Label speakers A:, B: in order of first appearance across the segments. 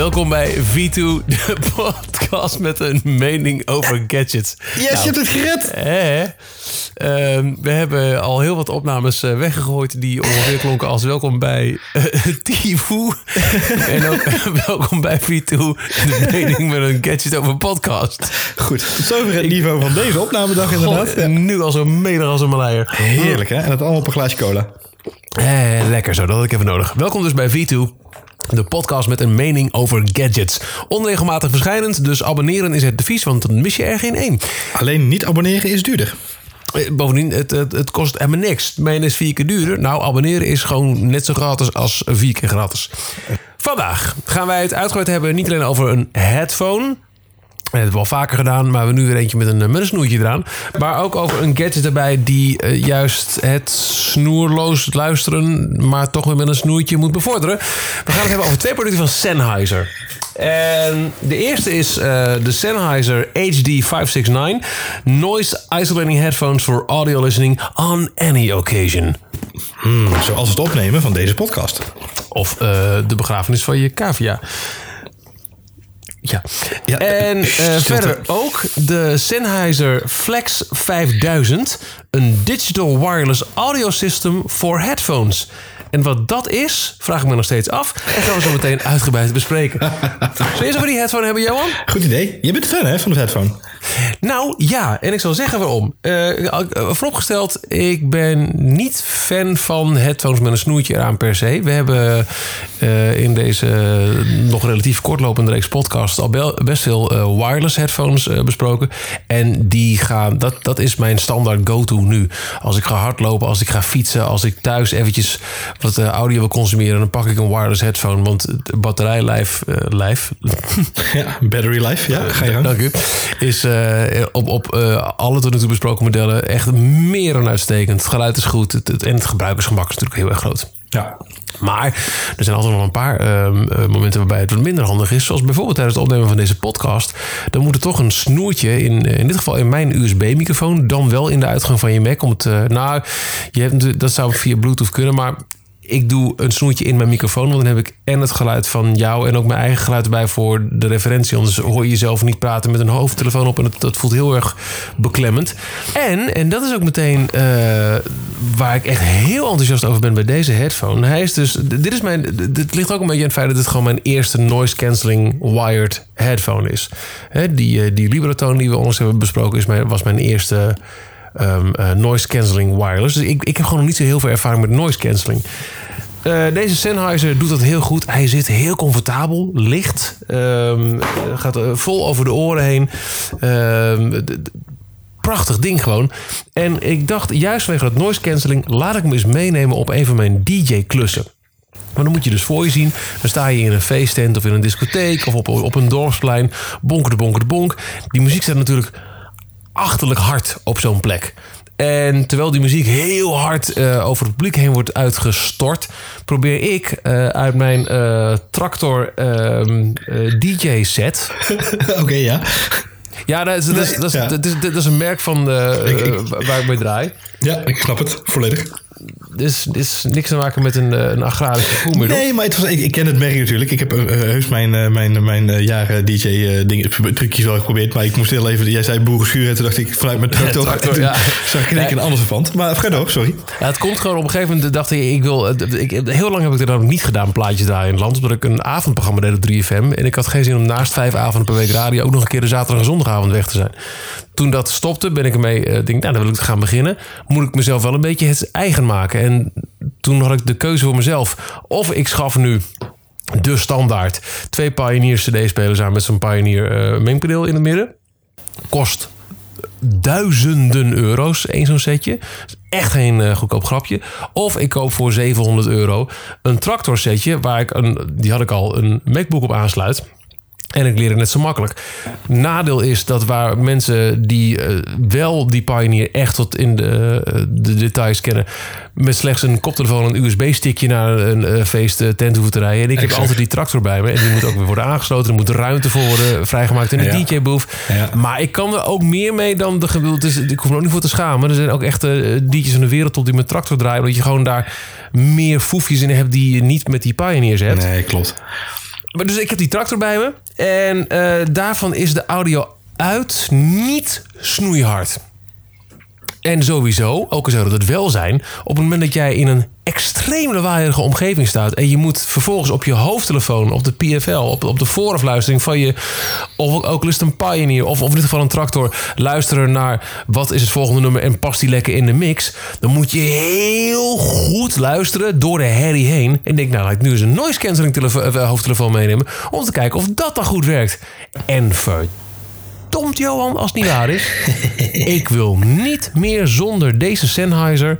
A: Welkom bij V2, de podcast met een mening over gadgets.
B: Yes, je hebt het gered.
A: Hè? Ehm, we hebben al heel wat opnames eh, weggegooid die ongeveer klonken als welkom bij uh, Tifu. en ook eh, welkom bij V2, de mening met een gadget over podcast.
B: Goed, tot zover het niveau van deze opnamedag inderdaad.
A: God, nu al zo medig als een maleier.
B: Heerlijk hè, en dat allemaal op een glaasje cola.
A: Eh, lekker zo, dat had ik even nodig. Welkom dus bij V2. De podcast met een mening over gadgets. Onregelmatig verschijnend, dus abonneren is het devies, want dan mis je er geen één.
B: Alleen niet abonneren is duurder.
A: Eh, Bovendien, het, het, het kost helemaal niks. Mijn is vier keer duurder. Nou, abonneren is gewoon net zo gratis als vier keer gratis. Vandaag gaan wij het uitgebreid hebben niet alleen over een headphone... Dat hebben we al vaker gedaan, maar we hebben nu weer eentje met een, met een snoertje eraan. Maar ook over een gadget erbij die uh, juist het snoerloos luisteren, maar toch weer met een snoertje moet bevorderen. We gaan het hebben over twee producten van Sennheiser. En de eerste is uh, de Sennheiser HD569 Noise Isolating Headphones for Audio Listening on Any Occasion.
B: Hmm, zoals het opnemen van deze podcast.
A: Of uh, de begrafenis van je cavia. Ja. ja. En uh, verder ook de Sennheiser Flex 5000, een digital wireless audio system voor headphones. En wat dat is, vraag ik me nog steeds af. En gaan we zo meteen uitgebreid bespreken. Zullen we eerst over die headphone hebben, Johan?
B: Goed idee. Je bent fan hè, van de headphone.
A: Nou ja, en ik zal zeggen waarom. Uh, vooropgesteld, ik ben niet fan van headphones met een snoertje eraan per se. We hebben uh, in deze nog relatief kortlopende reeks podcast al best veel uh, wireless headphones besproken. En die gaan, dat, dat is mijn standaard go-to nu. Als ik ga hardlopen, als ik ga fietsen, als ik thuis eventjes wat audio wil consumeren, dan pak ik een wireless headphone. Want batterijlijf, lijf.
B: ja, battery life, ja, ga je.
A: Dank u. Is uh, op, op uh, alle tot nu toe besproken modellen echt meer dan uitstekend. Het geluid is goed het, het, en het gebruikersgemak is natuurlijk heel erg groot.
B: Ja.
A: Maar er zijn altijd nog een paar uh, momenten waarbij het wat minder handig is. Zoals bijvoorbeeld tijdens het opnemen van deze podcast. Dan moet er toch een snoertje, in, in dit geval in mijn USB-microfoon, dan wel in de uitgang van je Mac. Om het, nou, je hebt, dat zou via Bluetooth kunnen, maar ik doe een snoertje in mijn microfoon. Want dan heb ik en het geluid van jou en ook mijn eigen geluid erbij voor de referentie. Anders hoor je jezelf niet praten met een hoofdtelefoon op. En dat, voelt heel erg beklemmend. En, en dat is ook meteen uh, waar ik echt heel enthousiast over ben bij deze headphone. Hij is dus, dit is mijn, dit ligt ook een beetje in het feit dat dit gewoon mijn eerste noise cancelling wired headphone is. He, die, die Liberaton die we ons hebben besproken is mijn, was mijn eerste... Um, uh, noise cancelling wireless. Dus ik, ik heb gewoon nog niet zo heel veel ervaring met noise cancelling. Uh, deze Sennheiser doet dat heel goed. Hij zit heel comfortabel, licht. Um, gaat vol over de oren heen. Um, prachtig ding gewoon. En ik dacht, juist vanwege dat noise cancelling... laat ik me eens meenemen op een van mijn DJ-klussen. Maar dan moet je dus voor je zien. Dan sta je in een feesttent of in een discotheek... of op, op een dorpsplein. Bonker de bonker de bonk. Die muziek staat natuurlijk achterlijk hard op zo'n plek. En terwijl die muziek heel hard uh, over het publiek heen wordt uitgestort, probeer ik uh, uit mijn uh, tractor DJ-set.
B: Oké, okay, ja.
A: Ja, dat is, dat, is, dat, is, ja. dat, is, dat is een merk van ik, ik, waar ik mee draai.
B: Ja, ik snap het volledig.
A: Dus is niks te maken met een, een agrarische voermiddel.
B: Nee, maar het was, ik, ik, ken het merk natuurlijk. Ik heb uh, heus mijn, uh, mijn, mijn uh, jaren DJ-dingen, trucjes wel geprobeerd. Maar ik moest heel even, jij zei boerenschuur. En toen dacht ik vanuit mijn tractor. Ja, tractor ja. zag ik een andere van. Maar ga door, sorry.
A: Ja, het komt gewoon op een gegeven moment. dacht ik, ik wil. Ik, heel lang heb ik er dan niet gedaan, plaatjes daar in het land. Omdat ik een avondprogramma deed op 3FM. En ik had geen zin om naast vijf avonden per week radio ook nog een keer de zaterdag en zondagavond weg te zijn. Toen dat stopte, ben ik ermee. Uh, denk, nou, dan wil ik gaan beginnen. Moet ik mezelf wel een beetje het eigen maken. En toen had ik de keuze voor mezelf. Of ik schaf nu de standaard twee Pioneer CD-spelers aan met zo'n Pioneer uh, in het midden. Kost duizenden euro's, één zo'n setje. Echt geen uh, goedkoop grapje. Of ik koop voor 700 euro een tractor setje waar ik een, die had ik al, een MacBook op aansluit. En ik leer het net zo makkelijk. Nadeel is dat waar mensen die uh, wel die Pioneer echt tot in de, uh, de details kennen, met slechts een koptelefoon en een USB-stickje naar een uh, feest tent hoeven te rijden. En ik exact. heb altijd die tractor bij me. En die moet ook weer worden aangesloten. Er moet ruimte voor worden vrijgemaakt in de ja. Ja. Maar ik kan er ook meer mee dan de is. Ik hoef er ook niet voor te schamen. Er zijn ook echt DJ's in de wereld op die met tractor draaien. Dat je gewoon daar meer foefjes in hebt die je niet met die Pioneers hebt.
B: Nee, klopt.
A: Maar dus ik heb die tractor bij me. En uh, daarvan is de audio uit niet snoeihard. En sowieso, ook al zou dat het wel zijn, op het moment dat jij in een extreem lawaaierige omgeving staat en je moet vervolgens op je hoofdtelefoon, op de PFL, op, op de voorafluistering van je, of ook lust een Pioneer, of, of in dit geval een tractor, luisteren naar wat is het volgende nummer en past die lekker in de mix, dan moet je heel goed luisteren door de herrie heen. En denk, nou, laat ik nu eens een noise cancelling eh, hoofdtelefoon meenemen om te kijken of dat dan goed werkt. En verdomd, Johan, als het niet waar is. ik wil niet meer zonder deze Sennheiser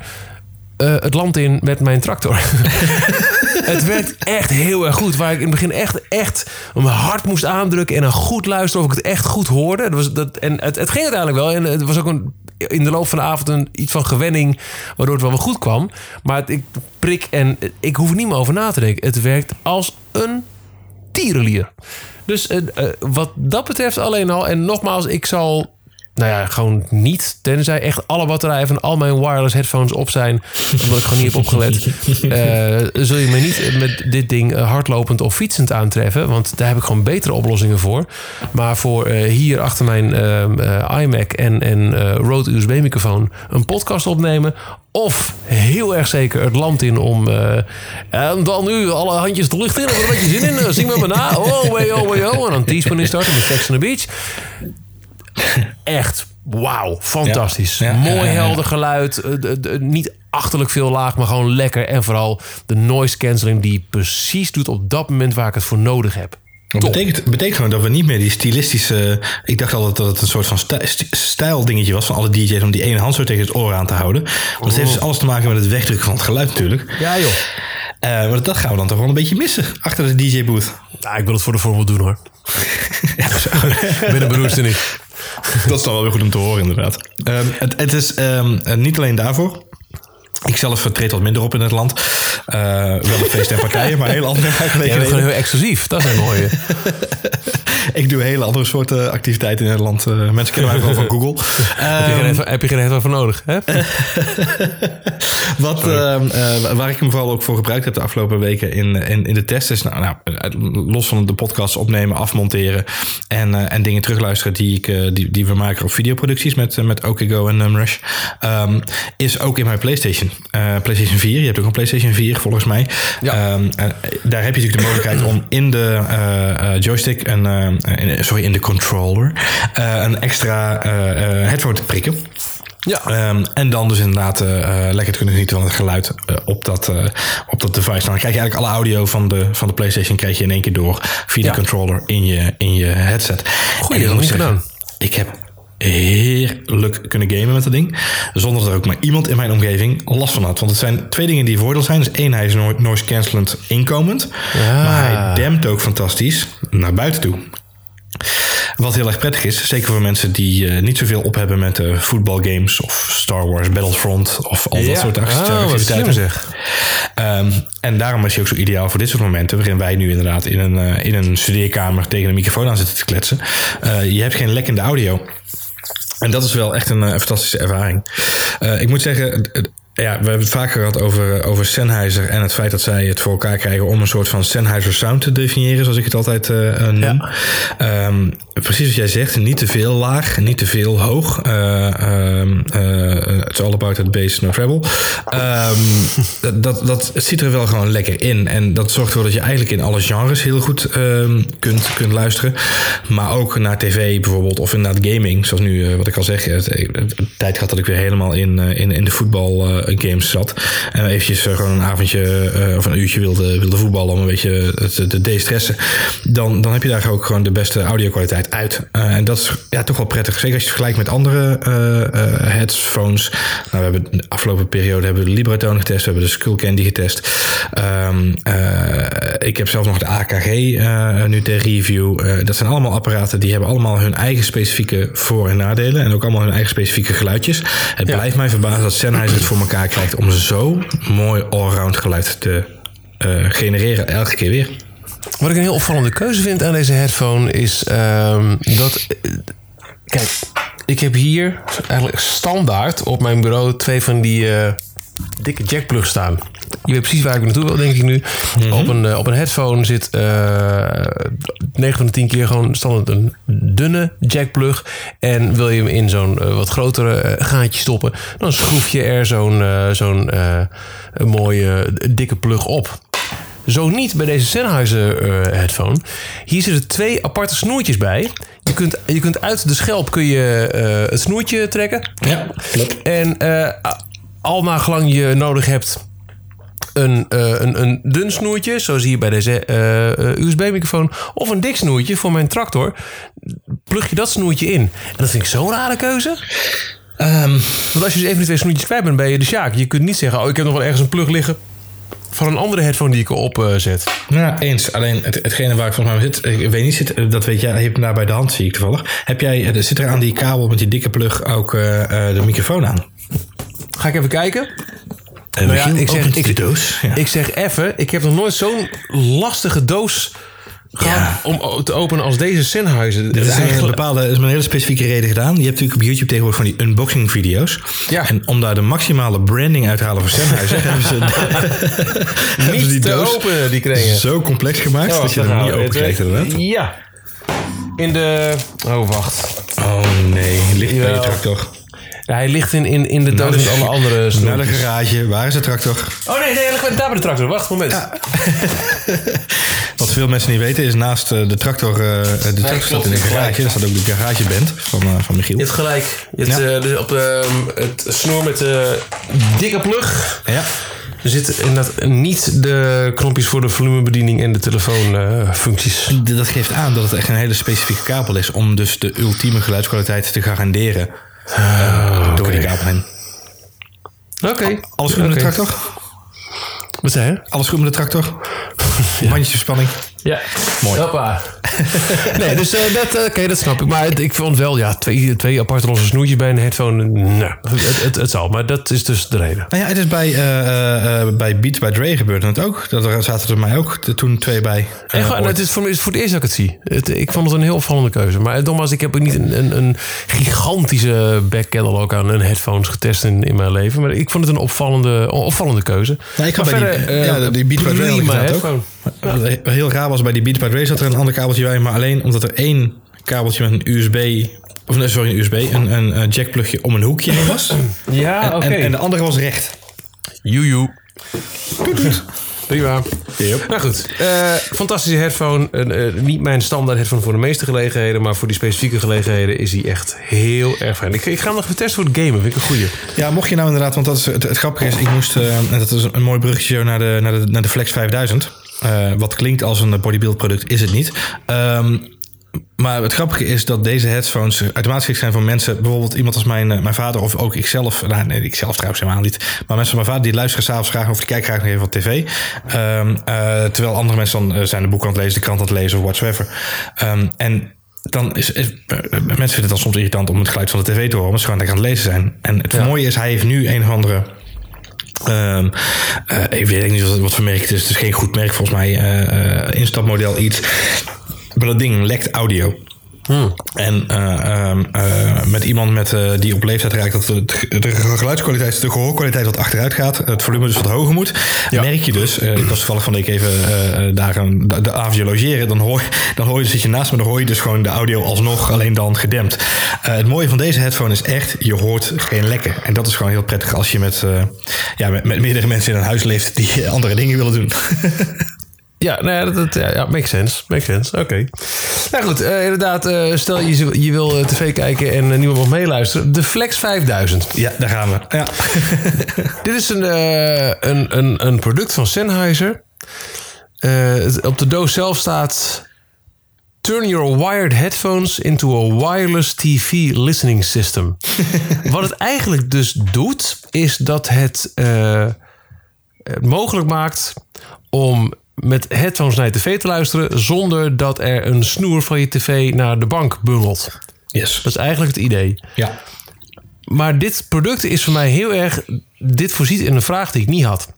A: uh, het land in met mijn tractor. het werkt echt heel erg goed. Waar ik in het begin echt, echt mijn hart moest aandrukken en een goed luisteren of ik het echt goed hoorde. Dat was, dat, en het, het ging uiteindelijk wel. En het was ook een, in de loop van de avond een, iets van gewenning, waardoor het wel wel goed kwam. Maar ik prik en ik hoef niet meer over na te denken. Het werkt als een tierenlier. Dus uh, uh, wat dat betreft alleen al. En nogmaals, ik zal nou ja, gewoon niet. Tenzij echt alle batterijen van al mijn wireless headphones op zijn. Omdat ik gewoon niet heb opgelet. Uh, zul je me niet met dit ding hardlopend of fietsend aantreffen. Want daar heb ik gewoon betere oplossingen voor. Maar voor uh, hier achter mijn uh, iMac en, en Rode USB-microfoon een podcast opnemen. Of heel erg zeker het land in om. en dan nu alle handjes de lucht in. Er een beetje zin in. Zing met me na. Oh, way, oh, way, oh. En dan teaspoon starten met Sex on the Beach. Echt, wauw, fantastisch. Mooi helder geluid, eh, niet achterlijk veel laag, maar gewoon lekker. En vooral de noise cancelling die precies doet op dat moment waar ik het voor nodig heb.
B: Dat betekent, betekent gewoon dat we niet meer die stilistische... Ik dacht altijd dat het een soort van stijl dingetje was van alle DJ's... om die ene hand zo tegen het oor aan te houden. Want dat heeft dus alles te maken met het wegdrukken van het geluid natuurlijk.
A: Ja joh.
B: Uh, maar dat gaan we dan toch wel een beetje missen achter de DJ-booth.
A: Ja, ik wil het voor de vorm doen hoor. ja, Binnen beroerste niet.
B: dat is dan wel weer goed om te horen, inderdaad. Um, het, het, is um, niet alleen daarvoor. Ik zelf treed wat minder op in het land. Uh, wel op feesten en partijen, maar heel andere.
A: Je bent gewoon heel exclusief. Dat is een mooie.
B: ik doe hele andere soorten activiteiten in Nederland. Uh, mensen kennen mij wel van Google.
A: heb, je geen, geen even voor nodig? Hè?
B: Wat, uh, waar ik hem vooral ook voor gebruikt heb de afgelopen weken in, in, in de test is... Nou, nou, los van de podcast opnemen, afmonteren en, en dingen terugluisteren... die, ik, die, die we maken op videoproducties met, met OKGo en Numrush... Um, is ook in mijn PlayStation. PlayStation 4. Je hebt ook een PlayStation 4 volgens mij. Ja. Um, daar heb je natuurlijk de mogelijkheid om in de joystick... een uh, sorry, in de controller, uh, een extra uh, headphone te prikken. Ja. Um, en dan dus inderdaad lekker te kunnen genieten van het geluid op, dat, op dat device. Dan krijg je eigenlijk alle audio van de, van de PlayStation krijg je in één keer door via de controller in je, in je headset.
A: Goeie, dat moet gedaan.
B: Ik heb heerlijk kunnen gamen met dat ding. Zonder dat er ook maar iemand in mijn omgeving last van had. Want het zijn twee dingen die voordeel zijn. Dus één, hij is noise cancelend inkomend. Ja. Maar hij dempt ook fantastisch naar buiten toe. Wat heel erg prettig is, zeker voor mensen die uh, niet zoveel op hebben met uh, voetbalgames of Star Wars Battlefront of al dat soort oh, activiteiten. zeg. Um, en daarom is hij ook zo ideaal voor dit soort momenten, waarin wij nu inderdaad in een, uh, in een studeerkamer tegen een microfoon aan zitten te kletsen. je hebt geen lekkende audio. En dat is wel echt een, fantastische ervaring. ik moet zeggen, ja, we hebben het vaker gehad over, over Sennheiser en het feit dat zij het voor elkaar krijgen om een soort van Sennheiser sound te definiëren, zoals ik het altijd uh, noem. Ja. Um, precies wat jij zegt, niet te veel laag, niet te veel hoog. Uh, it's all about the bass, no treble. Um, dat, dat, ziet er wel gewoon lekker in. En dat zorgt ervoor dat je eigenlijk in alle genres heel goed kunt, kunt luisteren. Maar ook naar tv bijvoorbeeld, of inderdaad gaming, zoals nu, wat ik al zeg. Tijd gehad dat ik weer helemaal in, in, in de voetbal games zat. En eventjes uh, gewoon een avondje uh, of een uurtje wilde, wilde voetballen om een beetje het, te de-stressen. Dan, dan heb je daar ook gewoon de beste audio kwaliteit uit. En dat is ja, toch wel prettig. Zeker als je het vergelijkt met andere headphones. Nou, we hebben de afgelopen periode hebben we de Libratone getest. We hebben de Skullcandy getest. Um, ik heb zelf nog de AKG nu ter review. dat zijn allemaal apparaten die hebben allemaal hun eigen specifieke voor- en nadelen. En ook allemaal hun eigen specifieke geluidjes. Het blijft mij verbazen dat Sennheiser het voor elkaar krijgt om zo mooi allround geluid te uh, genereren elke keer weer.
A: Wat ik een heel opvallende keuze vind aan deze headphone is um, dat. Eh, kijk, ik heb hier eigenlijk standaard op mijn bureau twee van die uh, dikke jackplugs staan. Je weet precies waar ik naartoe wil, denk ik nu. op, een, op een headphone zit uh, 9 van de 10 keer gewoon standaard een dunne jackplug. En wil je hem in zo'n wat grotere gaatje stoppen, dan schroef je er zo'n zo'n mooie dikke plug op. Zo niet bij deze Sennheiser headphone. Hier zitten twee aparte snoertjes bij. Je kunt, je kunt uit de schelp kun je, het snoertje trekken.
B: Ja, klopt.
A: En al naar gelang je nodig hebt een, een, een dun snoertje, zoals hier bij deze USB-microfoon, of een dik snoertje voor mijn tractor, plug je dat snoertje in. En dat vind ik zo'n rare keuze. Um, Want als je dus even die twee snoertjes kwijt bent, ben je de sjaak. Je kunt niet zeggen, oh, ik heb nog wel ergens een plug liggen van een andere headphone die ik erop uh, zet.
B: Ja, eens. Alleen het, hetgene waar ik volgens mij zit, ik weet niet, zit, dat weet jij, heb je daar bij de hand, zie ik toevallig. Heb jij, er zit er aan die kabel met die dikke plug ook uh, de microfoon aan?
A: Ga ik even kijken.
B: Uh, nou ja, ik zeg, ik, doos. Ja.
A: ik zeg even, ik heb nog nooit zo'n lastige doos ja. om te openen als deze Sennheiser.
B: Dat is, eigenlijk... een bepaalde, is een hele specifieke reden gedaan. Je hebt natuurlijk op YouTube tegenwoordig van die unboxing video's.
A: Ja.
B: En om daar de maximale branding uit te halen voor Sennheiser... hebben ze,
A: niet die te openen, die kregen.
B: Zo complex gemaakt oh, dat je hem niet open krijgt
A: Ja. In de... Oh, wacht.
B: Oh nee, ligt bij je tractor.
A: Ja, hij ligt in, in, in de doos met alle andere
B: Naar de garage. Waar is de tractor?
A: Oh nee, nee, daar bij de tractor. Wacht, moment. Ja.
B: Wat veel mensen niet weten is naast de tractor... de tractor staat in de garage. Daar staat ook de garageband van, van Michiel.
A: Je hebt gelijk. Je hebt, ja. uh, op de, het snoer met de dikke plug.
B: Ja.
A: Er zitten inderdaad niet de knopjes voor de volumebediening en de telefoonfuncties.
B: Uh, dat geeft aan dat het echt een hele specifieke kabel is om dus de ultieme geluidskwaliteit te garanderen. Uh, door die kabel.
A: Oké.
B: Alles goed met de tractor?
A: Wat zei je?
B: Alles goed met de tractor? ja. Bandjesverspanning?
A: Ja.
B: Mooi.
A: Hoppa. nee, dus uh, dat, uh, okay, dat snap ik. Maar ik vond wel, ja, twee, twee aparte losse snoertjes bij een headphone. Nou, het, het, het, zal, maar dat is dus de reden.
B: Nou ja, het is bij, uh, bij Beats by Dre gebeurde het ook. Dat er zaten er mij ook toen twee bij.
A: En gewoon, het is voor, is voor het eerst dat ik het zie. Het, ik vond het een heel opvallende keuze. Maar nogmaals, ik heb niet een, een, een gigantische back catalog aan een headphones getest in, in mijn leven. Maar ik vond het een opvallende, opvallende keuze.
B: Nou, ik ga bij die, ja, die Beats by ook. Heel raar was bij die Beats by zat er een ander kabeltje bij, maar alleen omdat er één kabeltje met een USB of nee, sorry, een USB, een, een, een jackplugje om een hoekje heen was.
A: Ja, oké.
B: En, en, de andere was recht.
A: Joejoe. Prima. Yep. Nou goed, uh, fantastische headphone. Uh, uh, niet mijn standaard headphone voor de meeste gelegenheden, maar voor die specifieke gelegenheden is hij echt heel erg fijn. Ik, ik ga hem nog even testen voor het gamen, vind ik een goeie.
B: Ja, mocht je nou inderdaad, want dat is het, het grappige is, ik moest, en dat is een mooi bruggetje naar de, naar de, naar de Flex 5000. wat klinkt als een bodybuild product, is het niet. Um, maar het grappige is dat deze headphones automatisch zijn voor mensen, bijvoorbeeld iemand als mijn, mijn vader of ook ikzelf. Nou, nee, ikzelf trouwens helemaal niet. Maar mensen van mijn vader die luisteren s'avonds graag of die kijken graag nog even op tv. Um, uh, terwijl andere mensen dan zijn de boek aan het lezen, de krant aan het lezen of whatsoever. Um, en dan is, is mensen vinden het dan soms irritant om het geluid van de tv te horen, maar ze gewoon lekker aan het lezen zijn. En het ja. mooie is, hij heeft nu een of andere. Um, uh, ik weet niet wat, wat voor merk het is. Het is geen goed merk volgens mij. Instapmodel iets. Maar dat ding lekt audio. Hmm. En uh, uh, met iemand met, uh, die op leeftijd raakt dat de, de geluidskwaliteit, de gehoorkwaliteit wat achteruit gaat, het volume dus wat hoger moet, ja. merk je dus, ik was toevallig van de week even daar een, de, de avondje logeren, dan hoor, dan hoor je, zit je naast me, dan hoor je dus gewoon de audio alsnog, alleen dan gedempt. het mooie van deze headphone is echt, je hoort geen lekken. En dat is gewoon heel prettig als je met, ja, met, met meerdere mensen in een huis leeft die andere dingen willen doen.
A: Ja, nou ja, dat, dat ja, makes sense. Makes sense. Oké. Okay. Nou goed, uh, inderdaad, uh, stel je, je wil tv kijken en niemand mag meeluisteren. De Flex 5000.
B: Ja, daar gaan we. Ja.
A: Dit is een, een, een, een product van Sennheiser. op de doos zelf staat... Turn your wired headphones into a wireless TV listening system. Wat het eigenlijk dus doet, is dat het mogelijk maakt om met headphones naar je tv te luisteren... zonder dat er een snoer van je tv naar de bank bungelt.
B: Yes.
A: Dat is eigenlijk het idee.
B: Ja.
A: Maar dit product is voor mij heel erg... Dit voorziet in een vraag die ik niet had.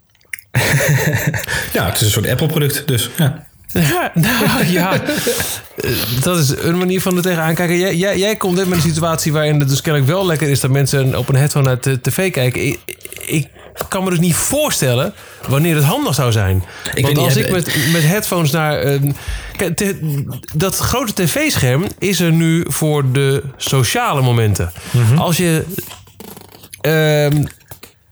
B: ja, het is een soort Apple-product, dus ja.
A: Ja, nou ja, dat is een manier van er tegenaan kijken. Jij, jij, jij komt net met een situatie waarin het dus kennelijk wel lekker is dat mensen op een headphone naar de tv kijken. Ik, ik kan me dus niet voorstellen wanneer het handig zou zijn. Ik Want als ik met, met headphones naar... Uh, dat grote tv-scherm is er nu voor de sociale momenten. Mhm. Als je... Uh,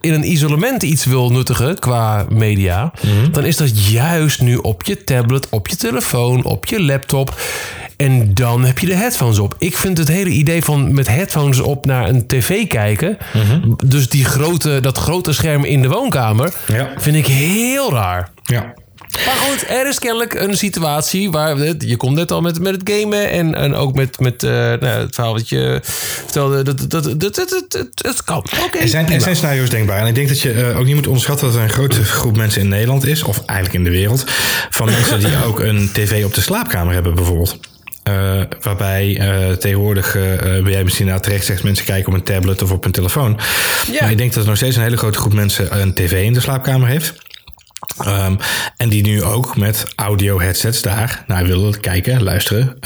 A: in een isolement iets wil nuttigen qua media, mhm. dan is dat juist nu op je tablet, op je telefoon, op je laptop. En dan heb je de headphones op. Ik vind het hele idee van met headphones op naar een tv kijken. Mhm. Dus die grote, dat grote scherm in de woonkamer. Ja. Vind ik heel raar.
B: Ja.
A: Maar goed, er is kennelijk een situatie waar... Je komt net al met, met het gamen en, en ook met, met uh, nou, het verhaal wat je vertelde. Dat, dat, dat, dat, dat, kan.
B: er, zijn, er zijn scenario's denkbaar. En ik denk dat je uh, ook niet moet onderschatten dat er een grote groep mensen in Nederland is... of eigenlijk in de wereld... van mensen die ook een tv op de slaapkamer hebben bijvoorbeeld. Uh, waarbij uh, tegenwoordig, uh, ben jij misschien nou terecht zegt, mensen kijken op een tablet of op een telefoon. Ja. Maar ik denk dat er nog steeds een hele grote groep mensen een tv in de slaapkamer heeft. Um, en die nu ook met audio headsets daar naar willen kijken, luisteren,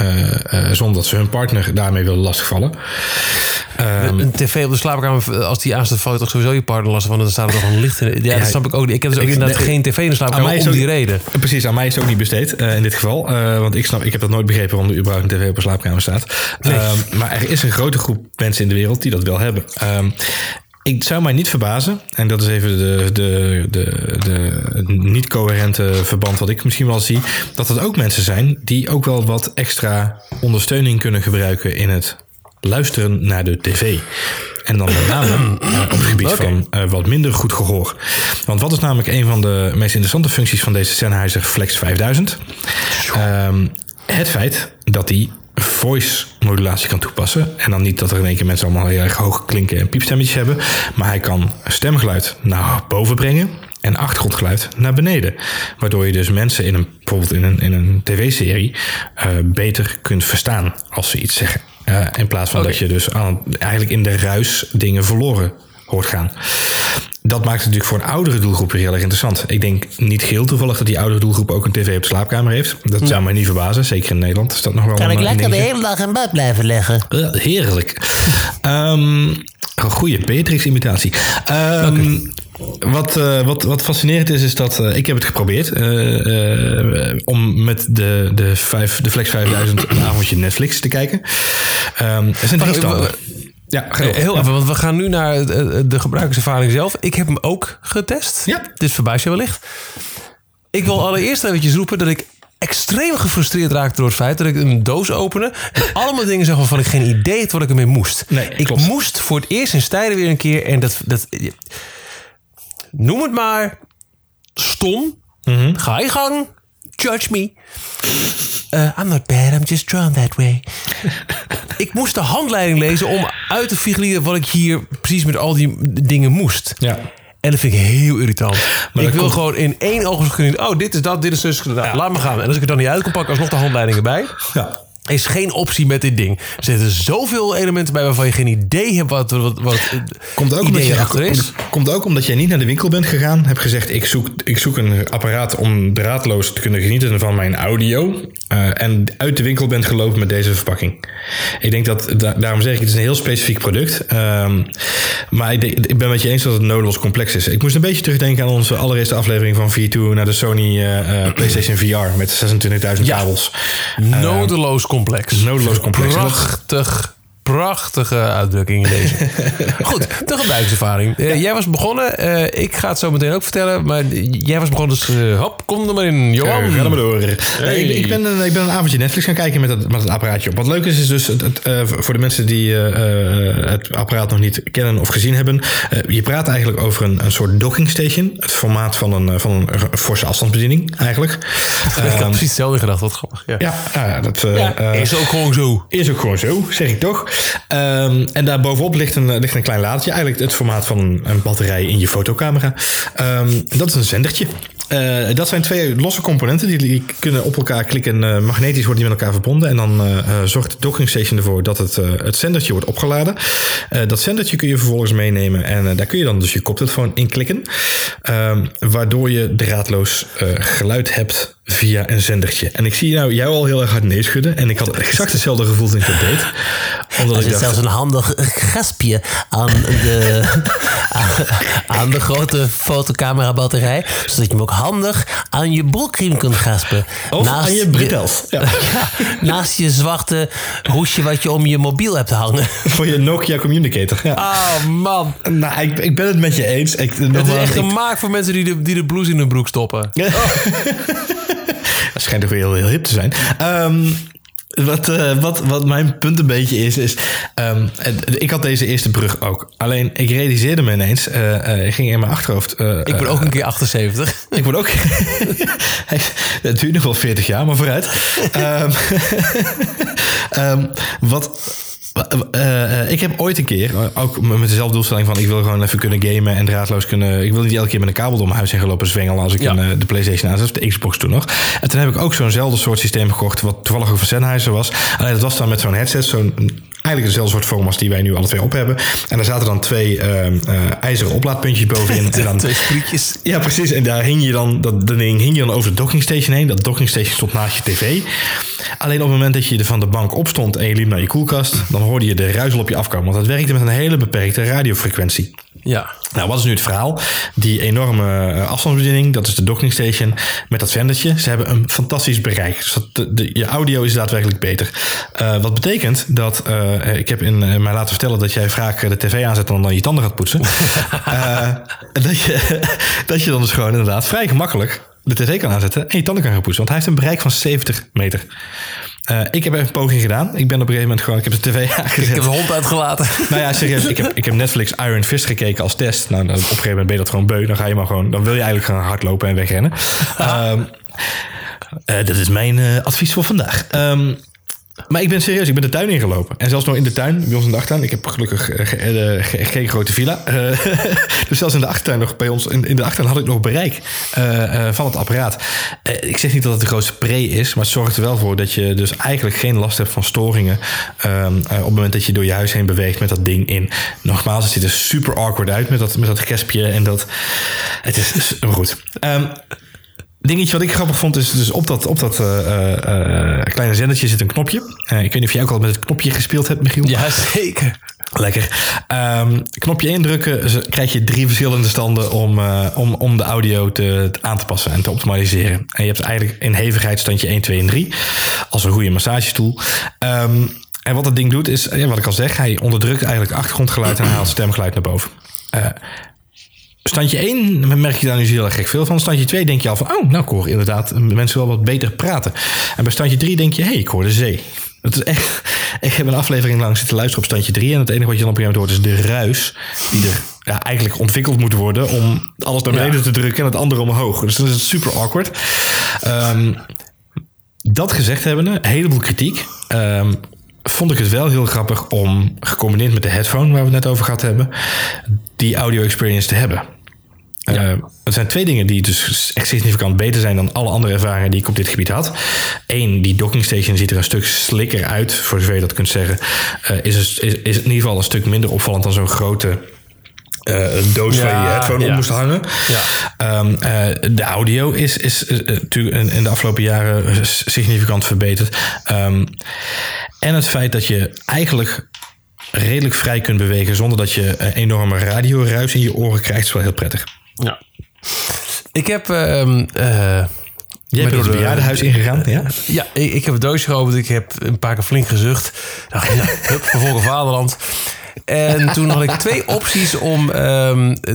B: zonder dat ze hun partner daarmee willen lastigvallen.
A: Um, een tv op de slaapkamer, als die aanstaat, valt toch sowieso je partner lastig van. Dan staat er toch een licht in. Ja, dat snap ik ook niet. Ik heb dus ook inderdaad geen tv in de slaapkamer om die reden.
B: Precies, aan mij is het ook niet besteed in dit geval. want ik snap, ik heb dat nooit begrepen waarom er überhaupt een tv op een slaapkamer staat. Nee. Um, maar er is een grote groep mensen in de wereld die dat wel hebben. Ik zou mij niet verbazen, en dat is even de, de, de, de niet-coherente verband wat ik misschien wel zie, dat er ook mensen zijn die ook wel wat extra ondersteuning kunnen gebruiken in het luisteren naar de tv. En dan met name uh, op het gebied van uh, wat minder goed gehoor. Want wat is namelijk een van de meest interessante functies van deze Sennheiser Flex 5000? Um, ehm, het feit dat die voice modulatie kan toepassen. En dan niet dat er in één keer mensen allemaal heel erg hoog klinken en piepstemmetjes hebben. Maar hij kan stemgeluid naar boven brengen en achtergrondgeluid naar beneden. Waardoor je dus mensen in een, bijvoorbeeld in een, in een tv-serie uh, beter kunt verstaan als ze iets zeggen. Uh, in plaats van dat je dus aan, eigenlijk in de ruis dingen verloren hoort gaan dat maakt het natuurlijk voor een oudere doelgroep heel erg interessant. Ik denk niet geheel toevallig dat die oudere doelgroep ook een tv op de slaapkamer heeft. Dat zou mij niet verbazen. Zeker in Nederland is dat nog wel
C: Kan
B: ik
C: lekker de hele dag in bed blijven leggen?
B: heerlijk. Um, een goede Beatrix-imitatie. Um, wat, uh, wat, wat fascinerend is, is dat uh, ik heb het geprobeerd uh, om met de, de, vijf, de Flex 5000 een avondje Netflix te kijken. Um, er zijn drie standen.
A: Ja, heel even, want we gaan nu naar de gebruikerservaring zelf. Ik heb hem ook getest.
B: Ja.
A: Dit verbaast je wellicht. Ik wil allereerst eventjes roepen dat ik extreem gefrustreerd raakte door het feit dat ik een doos opende en allemaal dingen zeg waarvan ik geen idee had wat ik ermee moest.
B: Nee,
A: ik moest voor het eerst in stijden weer een keer en dat, dat noem het maar stom. Mhm. Ga je gang. Judge me. Uh, I'm not bad, I'm just drawn that way. ik moest de handleiding lezen om uit te figureren wat ik hier precies met al die dingen moest.
B: Ja.
A: En dat vind ik heel irritant. Maar ik wil gewoon in één ogenblik... Oh, dit is dat, dit is dus... Laat me gaan. En als ik het dan niet uit kan pakken, alsnog de handleidingen bij.
B: Ja
A: is geen optie met dit ding. Er zitten zoveel elementen bij waarvan je geen idee hebt wat, wat, wat
B: komt ook omdat je, achter is. Komt ook omdat jij niet naar de winkel bent gegaan. Hebt gezegd, ik zoek, ik zoek een apparaat om draadloos te kunnen genieten van mijn audio. Uh, en uit de winkel bent gelopen met deze verpakking. Ik denk dat, daarom zeg ik, het is een heel specifiek product. Um, maar ik, ik, ben met je eens dat het nodeloos complex is. Ik moest een beetje terugdenken aan onze allereerste aflevering van V2 naar de Sony uh, uh, PlayStation VR met 26.000 ja. kabels.
A: Nodeloos complex.
B: Nodeloos complex.
A: Prachtig prachtige uitdrukking in deze. Goed, de gebruikservaring. Uh, jij was begonnen. Uh, ik ga het zo meteen ook vertellen. Maar jij was begonnen, dus uh, hop, kom er maar in. Johan.
B: ga er maar door. Hey. Ik, ik, ben, ik ben een avondje Netflix gaan kijken met het, met het apparaatje op. Wat leuk is, is dus het, het, voor de mensen die het apparaat nog niet kennen of gezien hebben. je praat eigenlijk over een, een soort docking station. Het formaat van een, van een forse afstandsbediening eigenlijk.
A: ik had precies hetzelfde gedacht. Wat grappig. Ja,
B: ja, ja dat
A: ja, is ook gewoon zo.
B: Is ook gewoon zo, zeg ik toch. Um, en daar bovenop ligt een, ligt een klein laadje. Eigenlijk het formaat van een batterij in je fotocamera. Um, dat is een zendertje. Uh, dat zijn twee losse componenten. Die, die kunnen op elkaar klikken. Uh, magnetisch worden die met elkaar verbonden. En dan zorgt de docking station ervoor dat het, het zendertje wordt opgeladen. dat zendertje kun je vervolgens meenemen. En daar kun je dan dus je koptelefoon in klikken. Um, waardoor je draadloos geluid hebt via een zendertje. En ik zie nou jou al heel erg hard neerschudden. En ik had exact hetzelfde gevoel toen ik dat deed. Omdat
C: Er zit
B: dacht,
C: zelfs een handig gespje aan de, aan de grote fotocamera batterij. Zodat je hem ook handig aan je broekriem kunt gaspen.
B: of aan je bretels. Ja.
C: Ja, naast je zwarte hoesje wat je om je mobiel hebt hangen.
B: Voor je Nokia Communicator. Ja.
A: Oh man.
B: Nou, ik, ik ben het met je eens. Ik,
A: Het is echt gemaakt voor mensen die de, die de blouse in hun broek stoppen.
B: Dat schijnt toch weer heel, heel hip te zijn. Ehm, wat, eh, wat, wat mijn punt een beetje is, is... ehm, ik had deze eerste brug ook. Alleen, ik realiseerde me ineens... eh, ik ging in mijn achterhoofd...
A: Ik ben ook een keer 78.
B: Ik word ook. Het duurt nog wel 40 jaar, maar vooruit. Ehm, wat. Eh, ik heb ooit een keer, eh, ook met dezelfde doelstelling van ik wil gewoon even kunnen gamen en draadloos kunnen. Ik wil niet elke keer met een kabel door mijn huis heen gaan lopen zwengelen als ik
A: Ja.
B: een, eh, de PlayStation aanzet, de Xbox toen nog. En toen heb ik ook zo'nzelfde soort systeem gekocht, wat toevallig van Sennheiser was. Alleen dat was dan met zo'n headset, zo'n eigenlijk dezelfde soort vorm als die wij nu alle twee op hebben. En daar zaten dan twee ehm, eh, ijzeren oplaadpuntjes bovenin. en dan,
A: Twee sprietjes.
B: ja, precies. En daar hing je dan, dat, dat ding hing je dan over de dockingstation heen. Dat dockingstation stond naast je tv. Alleen op het moment dat je er van de bank opstond en je liep naar je koelkast, dan hoorde je de ruizel op je afkomen. Want dat werkte met een hele beperkte radiofrequentie.
A: Ja.
B: Nou, wat is nu het verhaal? Die enorme eh, afstandsbediening, dat is de dockingstation met dat vendertje. Ze hebben een fantastisch bereik. Dus dat de, de- je audio is daadwerkelijk beter. Eh, wat betekent dat, eh, ik heb in mij laten vertellen dat jij vaak de tv aanzet en dan je tanden gaat poetsen. Dat, je, dat je dan dus gewoon inderdaad vrij gemakkelijk de tv kan aanzetten en je tanden kan gaan poetsen. Want hij heeft een bereik van 70 meter. Eh, ik heb even een poging gedaan. Ik ben op een gegeven moment gewoon, ik heb de tv aangezet.
A: Ik heb de hond uitgelaten.
B: Nou ja, serieus. Ik heb, ik heb Netflix Iron Fist gekeken als test. Nou, dan op een gegeven moment ben je dat gewoon beu. Dan ga je maar gewoon. Dan wil je eigenlijk gaan hardlopen en wegrennen. Eh, dat is mijn eh, advies voor vandaag. Ehm, maar ik ben serieus, ik ben de tuin ingelopen. En zelfs nog in de tuin, bij ons in de achtertuin. Ik heb gelukkig eh, ge- ge- geen grote villa. Eh, dus zelfs in de achtertuin nog, bij ons in, in de achtertuin had ik nog bereik eh, van het apparaat. Ik zeg niet dat het de grootste pre is, maar het zorgt er wel voor dat je dus eigenlijk geen last hebt van storingen. ehm, eh, op het moment dat je door je huis heen beweegt met dat ding in. Nogmaals, het ziet er super awkward uit met dat, met dat gespje en dat. Het is, goed. Ehm, Dingetje wat ik grappig vond is dus op dat, op dat eh, eh, eh, kleine zendertje zit een knopje. Ik weet niet of jij ook al met het knopje gespeeld hebt, Michiel.
A: Ja, zeker.
B: Lekker. Ehm, knopje indrukken, krijg je drie verschillende standen om, om, om de audio te, aan te passen en te optimaliseren. En je hebt eigenlijk in hevigheid standje 1, 2 en 3 als een goede massagestoel. Ehm, en wat dat ding doet is, ja, wat ik al zeg, hij onderdrukt eigenlijk achtergrondgeluid en haalt stemgeluid naar boven. Eh, Standje 1 merk je daar nu heel erg gek veel van. Standje 2 denk je al van, oh, nou ik hoor inderdaad mensen wel wat beter praten. En bij standje 3 denk je, hé, hey, ik hoor de zee. Dat is echt, ik heb een aflevering lang zitten luisteren op standje 3. En het enige wat je dan op een gegeven moment hoort is de ruis. Die er ja, eigenlijk ontwikkeld moet worden om alles naar beneden te drukken en het andere omhoog. Dus dat is super awkward. Ehm, dat gezegd hebbende, een heleboel kritiek. Ehm, vond ik het wel heel grappig om, gecombineerd met de headphone waar we het net over gehad hebben, die audio experience te hebben. Eh, het zijn twee dingen die dus echt significant beter zijn dan alle andere ervaringen die ik op dit gebied had. Eén, die dockingstation ziet er een stuk slikker uit, voor zover je dat kunt zeggen. Eh, is, is, is in ieder geval een stuk minder opvallend dan zo'n grote eh, een doos waar je
A: Ja,
B: headphone
A: ja.
B: om moest hangen.
A: Ja.
B: Ehm, eh, de audio is, is eh, natuurlijk in, in de afgelopen jaren eh, significant verbeterd. Ehm, en het feit dat je eigenlijk redelijk vrij kunt bewegen zonder dat je een enorme radioruis in je oren krijgt, is wel heel prettig.
A: Ja. Ik heb... ehm, eh,
B: Jij bent
A: door
B: het
A: de-
B: bejaardenhuis ingegaan, ja?
A: Ja, ik, ik heb het doosje geopend. Ik heb een paar keer flink gezucht. Dacht, ja, hup, vervolgen vaderland. En toen had ik twee opties om, ehm, eh,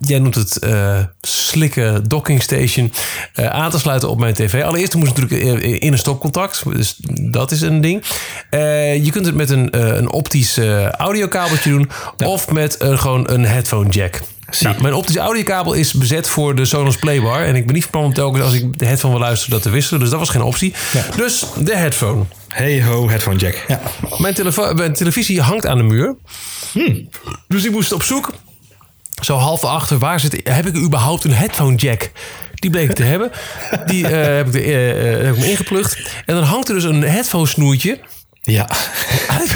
A: jij noemt het eh, slikken docking station, eh, aan te sluiten op mijn tv. Allereerst moest het natuurlijk in een stopcontact, dus dat is een ding. Je kunt het met een, een optisch audiokabeltje doen of met gewoon een headphone jack. Nou, mijn optische audiokabel is bezet voor de Sonos Playbar. En ik ben niet van plan om telkens als ik de headphone wil luisteren dat te wisselen. Dus dat was geen optie. Dus de headphone.
B: Hey ho, headphone jack. Ja.
A: Mijn, telefo- mijn televisie hangt aan de muur. Dus ik moest op zoek. Zo half achter, waar zit, heb ik überhaupt een headphone jack? Die bleek ik te hebben. Die eh, heb ik, er, eh, eh, heb ik me ingeplucht. En dan hangt er dus een headphone snoertje
B: ja.
A: uit,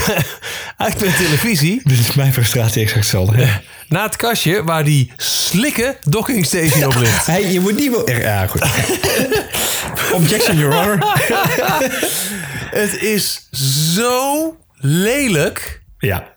A: uit mijn televisie.
B: Dit is mijn frustratie exact hetzelfde. Ja.
A: Naar het kastje waar die slikke docking station op ligt.
B: Hey, je moet niet wel... Ja, goed. Objection, Your Honor.
A: Het is zo lelijk.
B: Ja.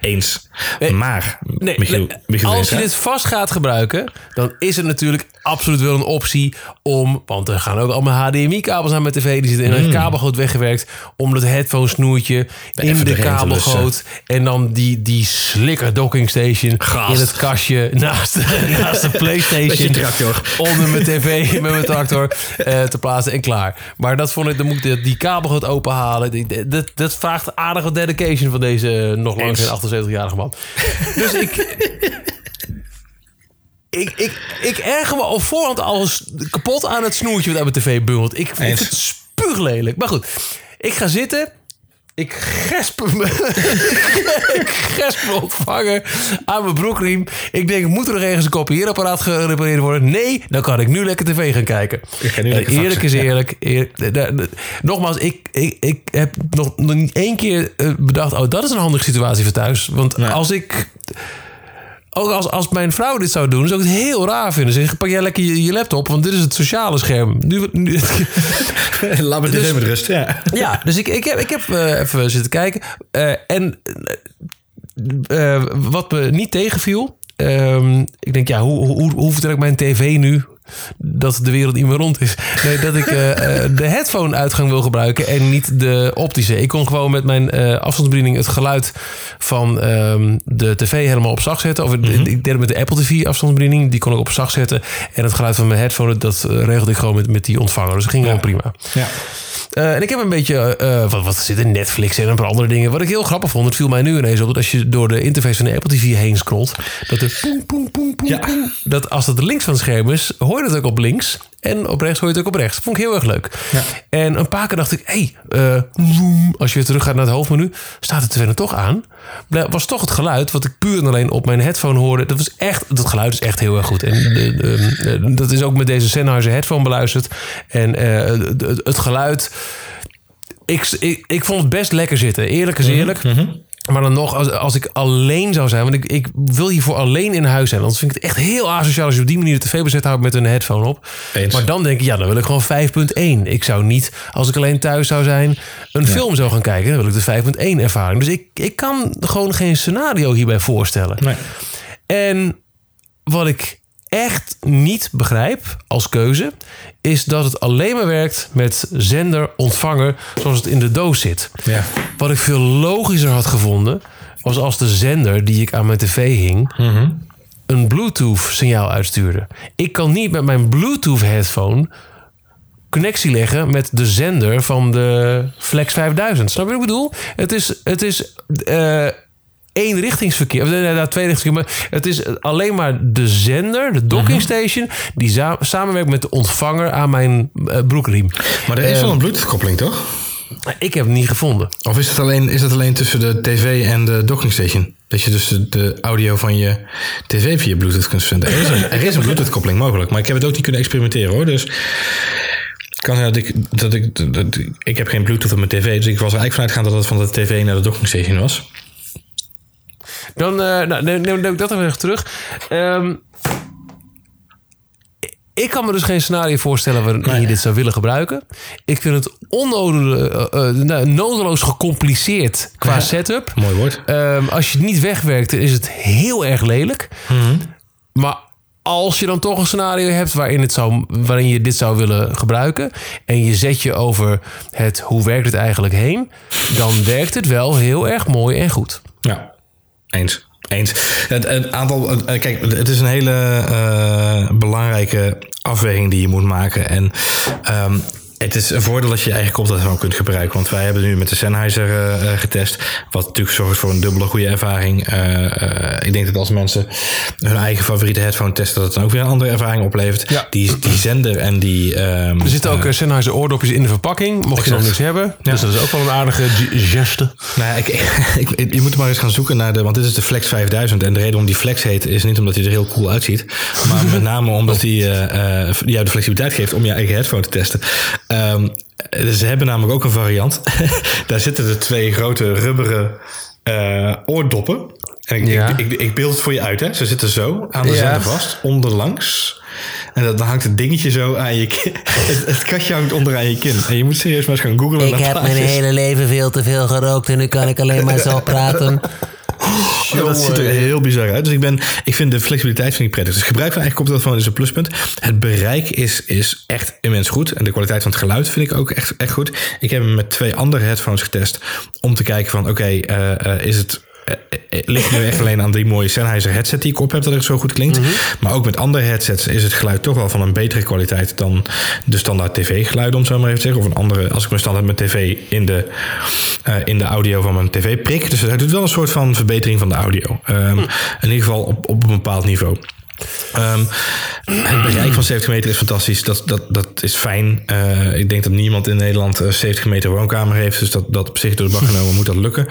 B: Eens. Maar,
A: Nee,
B: Michiel,
A: nee,
B: Michiel
A: als je dit vast gaat gebruiken, dan is het natuurlijk absoluut wel een optie om, want er gaan ook allemaal HDMI-kabels aan met tv, die zitten in een kabelgoot weggewerkt, om dat headphone snoertje in
B: Mm.
A: de kabelgoot en dan die, die slikker docking station
B: Gast.
A: in het kastje naast, naast de PlayStation onder mijn tv met mijn tractor eh, te plaatsen en klaar. Maar dat vond ik, dan moet ik die- kabelgoot openhalen. Dat, dat vraagt aardige dedication van deze nog lang
B: Eens.
A: geen 78-jarige man. Dus ik, ik, ik, ik erger me op voorhand alles kapot aan het snoertje wat uit mijn tv bungelt. Ik vind het spuuglelijk. Maar goed, ik ga zitten. Ik gesp me. ik gesp me ontvangen aan mijn broekriem. Ik denk, moet er nog ergens een kopieerapparaat gerepareerd worden? Nee, dan kan ik nu lekker tv gaan kijken.
B: Ik ga nu
A: En
B: lekker
A: eerlijk is eerlijk. nogmaals, ik, ik, ik heb nog, nog niet één keer eh, bedacht... oh, dat is een handige situatie voor thuis. Want
B: Nee.
A: als ik... Ook als, als mijn vrouw dit zou doen, zou ik het heel raar vinden. Zeg, pak jij lekker je, je laptop, want dit is het sociale scherm. Nu, nu,
B: Laat me dit even met rust. Ja.
A: ja, dus ik, ik heb, ik heb eh, even zitten kijken. Eh, en eh, wat me niet tegenviel... ehm, ik denk, ja, hoe, hoe, hoe vertel ik mijn tv nu... dat de wereld niet meer rond is? Nee, dat ik eh, eh, de headphone-uitgang wil gebruiken... en niet de optische. Ik kon gewoon met mijn eh afstandsbediening... het geluid van ehm, de tv helemaal op zacht zetten. Of ik deed het met de Apple TV afstandsbediening. Die kon ik op zacht zetten. En het geluid van mijn headphone... dat regelde ik gewoon met, met die ontvanger. Dus dat ging gewoon prima.
B: ja.
A: En ik heb een beetje, wat, wat zit er, Netflix en een paar andere dingen. Wat ik heel grappig vond, het viel mij nu ineens op... dat als je door de interface van de Apple TV heen scrolt... dat er poem, poem, poem, poem,
B: Ja.
A: poem... dat als dat links van het scherm is, hoor je het ook op links... en op rechts hoor je het ook op rechts. Vond ik heel erg leuk.
B: Ja.
A: En een paar keer dacht ik, hé, hey, eh, als je weer terug gaat naar het hoofdmenu... staat het er toch aan. Dat was toch het geluid wat ik puur en alleen op mijn headphone hoorde. Dat, was echt, dat geluid is echt heel erg goed. En eh, eh, dat is ook met deze Sennheiser headphone beluisterd. En het- het- geluid ik, ik, ik vond het best lekker zitten. Eerlijk is eerlijk. Maar dan nog, als, als ik alleen zou zijn... want ik, ik wil hiervoor alleen in huis zijn. Anders vind ik het echt heel asociaal... als je op die manier de tv bezet houdt met een headphone op.
B: Eens.
A: Maar dan denk ik, ja, dan wil ik gewoon 5.1. Ik zou niet, als ik alleen thuis zou zijn... een film zou gaan kijken. Dan wil ik de 5.1 ervaring. Dus ik, ik kan gewoon geen scenario hierbij voorstellen.
B: Nee.
A: En wat ik echt niet begrijp als keuze, is dat het alleen maar werkt met zender-ontvanger zoals het in de doos zit.
B: Ja.
A: Wat ik veel logischer had gevonden, was als de zender die ik aan mijn tv hing, een Bluetooth-signaal uitstuurde. Ik kan niet met mijn Bluetooth-headphone connectie leggen met de zender van de Flex 5000. Snap je wat ik bedoel? Het is, het is eh eenrichtingsverkeer. Of nee, nee, nou, tweerichtingsverkeer. Maar het is alleen maar de zender, de docking station... die samenwerkt met de ontvanger aan mijn eh, broekriem.
B: Maar er is wel een Bluetooth-koppeling, toch?
A: Ik heb het niet gevonden.
B: Of is het alleen, is het alleen tussen de tv en de docking station? Dat je dus de, de audio van je tv via Bluetooth kunt zenden. Er is een, er is een Bluetooth-koppeling mogelijk, maar ik heb het ook niet kunnen experimenteren hoor. Dus kan zijn dat ik, dat ik, dat, dat- ik heb geen Bluetooth op mijn tv, dus ik was er eigenlijk vanuit gaan dat het van de tv naar de docking station was.
A: Dan eh, nou, neem, neem ik dat even terug. Ehm, ik kan me dus geen scenario voorstellen waarin je dit zou willen gebruiken. Ik vind het onnodig, eh, eh, nou, nodeloos gecompliceerd qua
B: Ja.
A: setup.
B: Mooi woord.
A: Ehm, als je het niet wegwerkt, dan is het heel erg lelijk. Maar als je dan toch een scenario hebt waarin, het zou, waarin je dit zou willen gebruiken. en je zet je over het hoe werkt het eigenlijk heen. dan werkt het wel heel erg mooi en goed.
B: Ja, eens. Eens. Het, aantal, eh, kijk, het is een hele eh, belangrijke afweging die je moet maken. En ehm, het is een voordeel dat je je eigen koptelefoon kunt gebruiken. Want wij hebben nu met de Sennheiser eh, eh, getest. Wat natuurlijk zorgt voor een dubbele goede ervaring. Eh, ik denk dat als mensen hun eigen favoriete headphone testen, dat het dan ook weer een andere ervaring oplevert.
A: Ja.
B: Die, die zender en die. ehm,
A: Er zitten ook Sennheiser oordopjes in de verpakking. Mocht je nog niks hebben. Dus dat is ook wel een aardige ge- geste.
B: Nou ja, ik, ik, je moet maar eens gaan zoeken naar de... Want dit is de Flex 5000. En de reden om die Flex heet is niet omdat hij er heel cool uitziet. Maar met name omdat hij jou de flexibiliteit geeft om je eigen headphone te testen. Ehm, ze hebben namelijk ook een variant. Daar zitten er twee grote rubberen eh, oordoppen. En ik,
A: Ja.
B: ik, ik, ik beeld het voor je uit. Hè. Ze zitten zo aan de
A: Ja.
B: zender vast, onderlangs. En dan hangt het dingetje zo aan je kin. Het, het kastje hangt onderaan je kin. En je moet serieus maar eens gaan googlen.
C: Ik heb mijn hele leven veel te veel gerookt en nu kan ik alleen maar zo praten.
B: Ja, dat ziet er heel bizar uit. Dus ik, ben, ik vind de flexibiliteit vind ik prettig. Dus gebruik van eigen koptelefoon is een pluspunt. Het bereik is, is echt immens goed. En de kwaliteit van het geluid vind ik ook echt, echt goed. Ik heb hem met twee andere headphones getest. Om te kijken van oké, eh, eh, is het... eh, eh, ligt nu echt alleen aan die mooie Sennheiser headset die ik op heb dat het zo goed klinkt. Maar ook met andere headsets is het geluid toch wel van een betere kwaliteit dan de standaard tv-geluiden, om zo maar even te zeggen. Of een andere, als ik mijn standaard mijn tv in de, eh, in de audio van mijn tv prik. Dus het doet wel een soort van verbetering van de audio. Ehm, In ieder geval op, op een bepaald niveau. Ehm, het bereik van 70 meter is fantastisch. Dat, dat, dat is fijn. Eh, ik denk dat niemand in Nederland een 70 meter woonkamer heeft. Dus dat, dat op zich door de bak genomen moet dat lukken.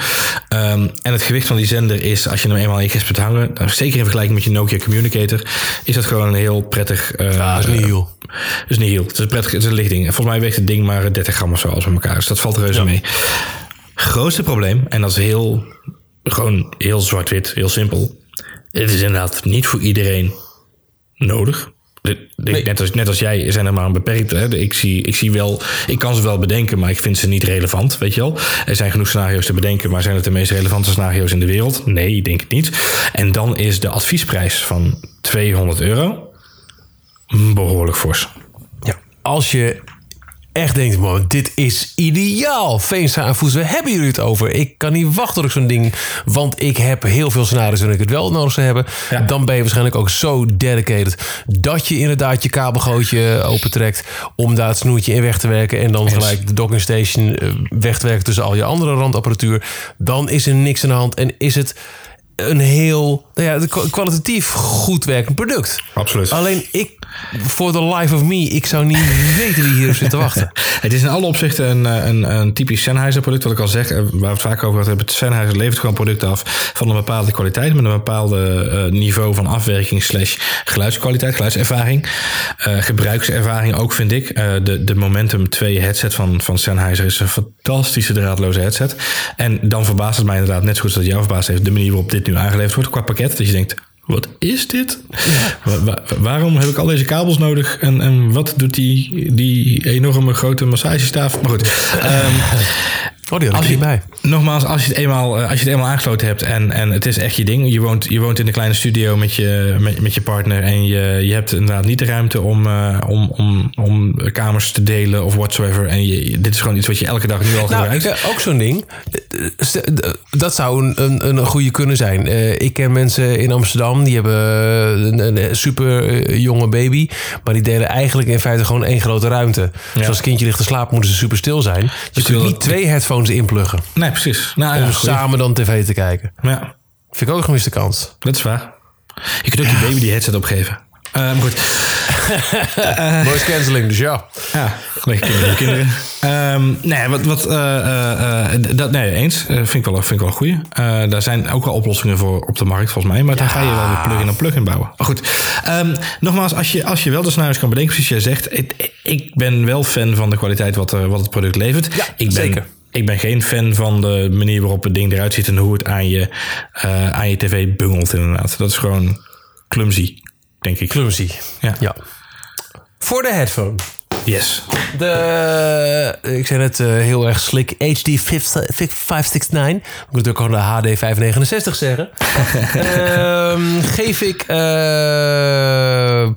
B: Ehm, en het gewicht van die zender is, als je hem eenmaal in je hebt hangen... nou, zeker in vergelijking met je Nokia Communicator... is dat gewoon een heel prettig... eh,
A: Ja, dat is niet heel.
B: het is niet heel. Het is een prettig, het is een licht ding. Volgens mij weegt het ding maar 30 gram of zo als bij elkaar. Dus dat valt reuze mee. Grootste probleem, en dat is heel, gewoon heel zwart-wit, heel simpel. Het is inderdaad niet voor iedereen nodig.
A: Nee.
B: Net, als, net als jij zijn er maar een beperkte. Hè. Ik, zie, ik zie wel, ik kan ze wel bedenken, maar ik vind ze niet relevant. Weet je wel? Er zijn genoeg scenario's te bedenken, maar zijn het de meest relevante scenario's in de wereld? Nee, ik denk het niet. En dan is de adviesprijs van 200 euro behoorlijk fors.
A: Ja. Als je echt denkt, man, dit is ideaal. Veenstra en Voes, we hebben jullie het over. Ik kan niet wachten tot ik zo'n ding... Want ik heb heel veel scenario's en ik het wel nodig zou hebben.
B: Ja.
A: Dan ben je waarschijnlijk ook zo dedicated... dat je inderdaad je kabelgootje opentrekt... om daar het snoertje in weg te werken... en dan gelijk de docking station eh, weg te werken... tussen al je andere randapparatuur. Dan is er niks aan de hand en is het... Een heel nou ja, kwalitatief goed werkend product.
B: Absoluut.
A: Alleen ik, voor the life of me, ik zou niet weten wie hier zit te wachten.
B: Het is in alle opzichten een, eh, een, een typisch Sennheiser product. Wat ik al zeg, eh, waar we het vaak over hebben. Sennheiser levert gewoon producten af van een bepaalde kwaliteit. Met een bepaalde eh, niveau van afwerking slash geluidskwaliteit, geluidservaring. Gebruikservaring ook vind ik. De, de Momentum 2 headset van, van Sennheiser is een fantastische draadloze headset. En dan verbaast het mij inderdaad net zo goed als het jou verbaasd heeft. De manier waarop dit nu aangeleverd wordt qua pakket. Dat je denkt, wat is dit? Wa- wa- waarom heb ik al deze kabels nodig? En, en wat doet die, die enorme grote massagestaaf? Maar goed. ehm,
A: Oh, die had ik
B: je,
A: bij.
B: nogmaals, als je, het eenmaal, eh, als je het eenmaal aangesloten hebt en, en het is echt je ding. Je woont, je woont in een kleine studio met je, met, met je partner. En je, je hebt inderdaad niet de ruimte om, eh, om, om, om kamers te delen of whatsoever. En je, dit is gewoon iets wat je elke dag nu al
A: Nou,
B: gebruikt.
A: eh, ook zo'n ding. Dat zou een, een, een goede kunnen zijn. Eh, ik ken mensen in Amsterdam die hebben een, een super jonge baby. Maar die delen eigenlijk in feite gewoon één grote ruimte. Dus als het kindje ligt te slapen, moeten ze super stil zijn. Je
B: wil
A: kunt niet twee headphones inpluggen.
B: Nee, precies. Nou,
A: om samen dan tv te kijken.
B: ja,
A: Vind ik ook een gemiste kans.
B: dat is waar. Je kunt ook je baby die headset opgeven. Eh, maar goed.
A: Cancelling, dus ja.
B: Ja, lekker kinderen. kinderen. Ehm, nee, wat, wat, eh, eh, eh, dat, nee, eens. Vind ik wel, vind ik wel een goeie. Daar zijn ook wel oplossingen voor op de markt, volgens mij. Maar dan ga je wel weer plug-in plug-in bouwen. Maar goed, Ehm, nogmaals, als je, als je wel de scenario's kan bedenken, precies jij zegt. Ik, ik ben wel fan van de kwaliteit wat, wat het product levert.
A: Ja,
B: ik ben,
A: zeker.
B: Ik ben geen fan van de manier waarop het ding eruit ziet en hoe het aan je, eh, aan je tv bungelt inderdaad. Dat is gewoon clumsy, denk ik.
A: Clumsy.
B: Ja.
A: Ja. Voor de headphone.
B: Yes.
A: De, ik zei net eh, heel erg slik HD 569. Ik moet natuurlijk gewoon de HD 569 zeggen. Ehm, geef ik eh,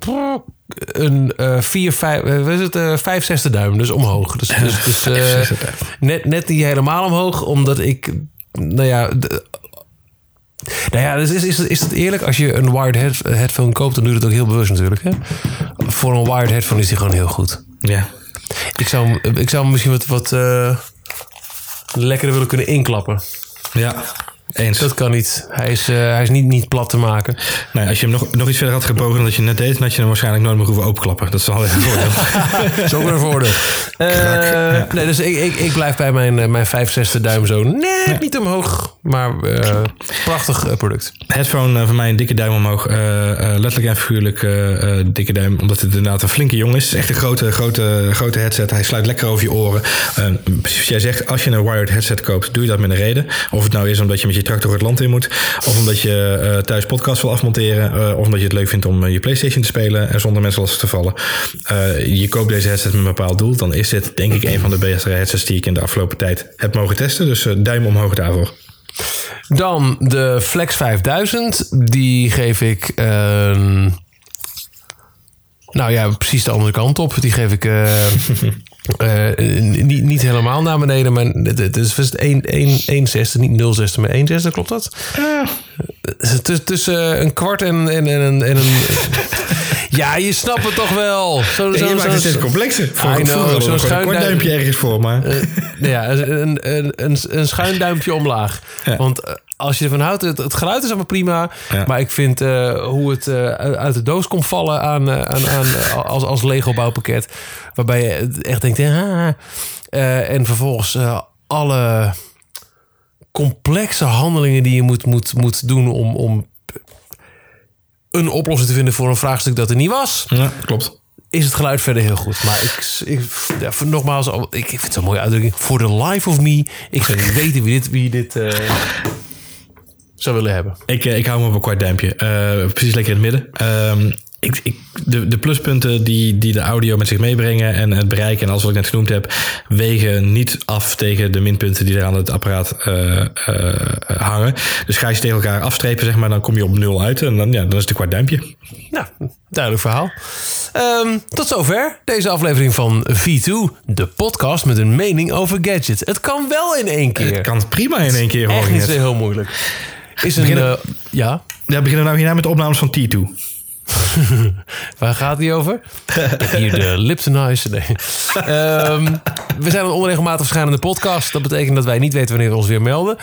A: een eh 4, 5, wat is het, eh 5 zesde duim, dus omhoog. Dus, dus, dus eh, net, net niet helemaal omhoog, omdat ik, nou ja, de- nou ja, dus is, is, is het eerlijk? Als je een wired head, headphone koopt, dan doe je het ook heel bewust natuurlijk. Hè? Voor een wired headphone is die gewoon heel goed.
B: Ja.
A: Ik zou, hem- ik zou misschien wat, wat eh, lekkerder willen kunnen inklappen.
B: Ja. Eens.
A: Dat kan niet. Hij is, eh, hij is niet, niet plat te maken.
B: Nee, als je hem nog, nog iets verder had gebogen dan dat je net deed, dan had je hem waarschijnlijk nooit meer hoeven openklappen. Dat is wel weer een voordeel.
A: Zo weer een voordeel. Eh, Nee, dus ik, ik, ik blijf bij mijn, eh, mijn 5 zesde duim zo net niet omhoog. Maar eh, prachtig product.
B: Headphone van mij een dikke duim omhoog. Eh, eh, letterlijk en figuurlijk eh, eh, dikke duim. Omdat het inderdaad een flinke jongen is. Is echt een grote, grote, grote headset. Hij sluit lekker over je oren. Precies jij zegt, als je een wired headset koopt, doe je dat met een reden. Of het nou is omdat je met je tractor het land in moet. Of omdat je uh, thuis podcast wil afmonteren. of omdat je het leuk vindt om je PlayStation te spelen en zonder mensen lastig te vallen. je koopt deze headset met een bepaald doel. Dan is dit denk ik een van de beste headsets die ik in de afgelopen tijd heb mogen testen. Dus duim omhoog daarvoor.
A: Dan de Flex 5000. Die geef ik. Uh, nou ja, precies de andere kant op. Die geef ik. Uh, uh, niet, niet helemaal naar beneden, maar het is 1, 6, niet 0 6, maar 1 6, klopt dat? Uh. Tussen een kwart en, en, en, en een. Ja, je snapt het toch wel.
B: Zo, zo, je maakt het steeds complexer. Know, zo'n schuin duimpje ergens voor, maar...
A: Ja, een, een, een, een schuin duimpje omlaag. Ja. Want eh, als je ervan houdt, het, het geluid is allemaal prima. Ja. Maar ik vind uh, hoe het uh, uit de doos komt vallen aan, uh, aan, aan als, als Lego bouwpakket. Waarbij je echt denkt, ja. en vervolgens alle complexe handelingen die je moet, moet, moet doen om, om een oplossing te vinden voor een vraagstuk dat er niet was.
B: Ja, klopt.
A: Is het geluid verder heel goed. Maar ik, ik ja, nogmaals, ik, ik vind het een mooie uitdrukking. For the life of me. Ik zou niet weten wie dit, wie dit uh, zou willen hebben.
B: Ik, ik hou me op een kwart duimpje. Uh, precies lekker in het midden. Uh, ik, ik, de, de pluspunten die, die de audio met zich meebrengen en het bereik en alles wat ik net genoemd heb, wegen niet af tegen de minpunten die er aan het apparaat uh, uh, hangen. Dus ga je ze tegen elkaar afstrepen, zeg maar, dan kom je op nul uit en dan, ja, dan is het een kwart duimpje.
A: Nou, duidelijk verhaal. Um, tot zover deze aflevering van V2, de podcast met een mening over gadgets. Het kan wel in één keer.
B: Het kan prima in één keer.
A: Echt niet zo heel moeilijk. Is een,
B: beginnen, ja? Ja, beginnen nou hierna met de opnames van T2.
A: Waar gaat die over? Hier de Liptonize. Nee. Um, we zijn een onregelmatig verschijnende podcast. Dat betekent dat wij niet weten wanneer we ons weer melden.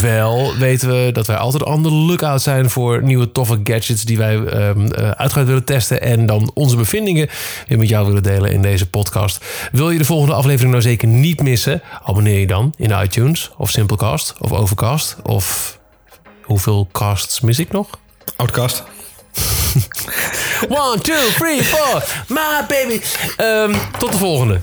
A: Wel weten we dat wij altijd on the lookout zijn voor nieuwe toffe gadgets die wij um, uitgebreid willen testen. En dan onze bevindingen weer met jou willen delen in deze podcast. Wil je de volgende aflevering nou zeker niet missen? Abonneer je dan in iTunes of Simplecast of Overcast of hoeveel casts mis ik nog?
B: Outcast.
A: One, two, three, four. My baby. Ehm, tot de volgende.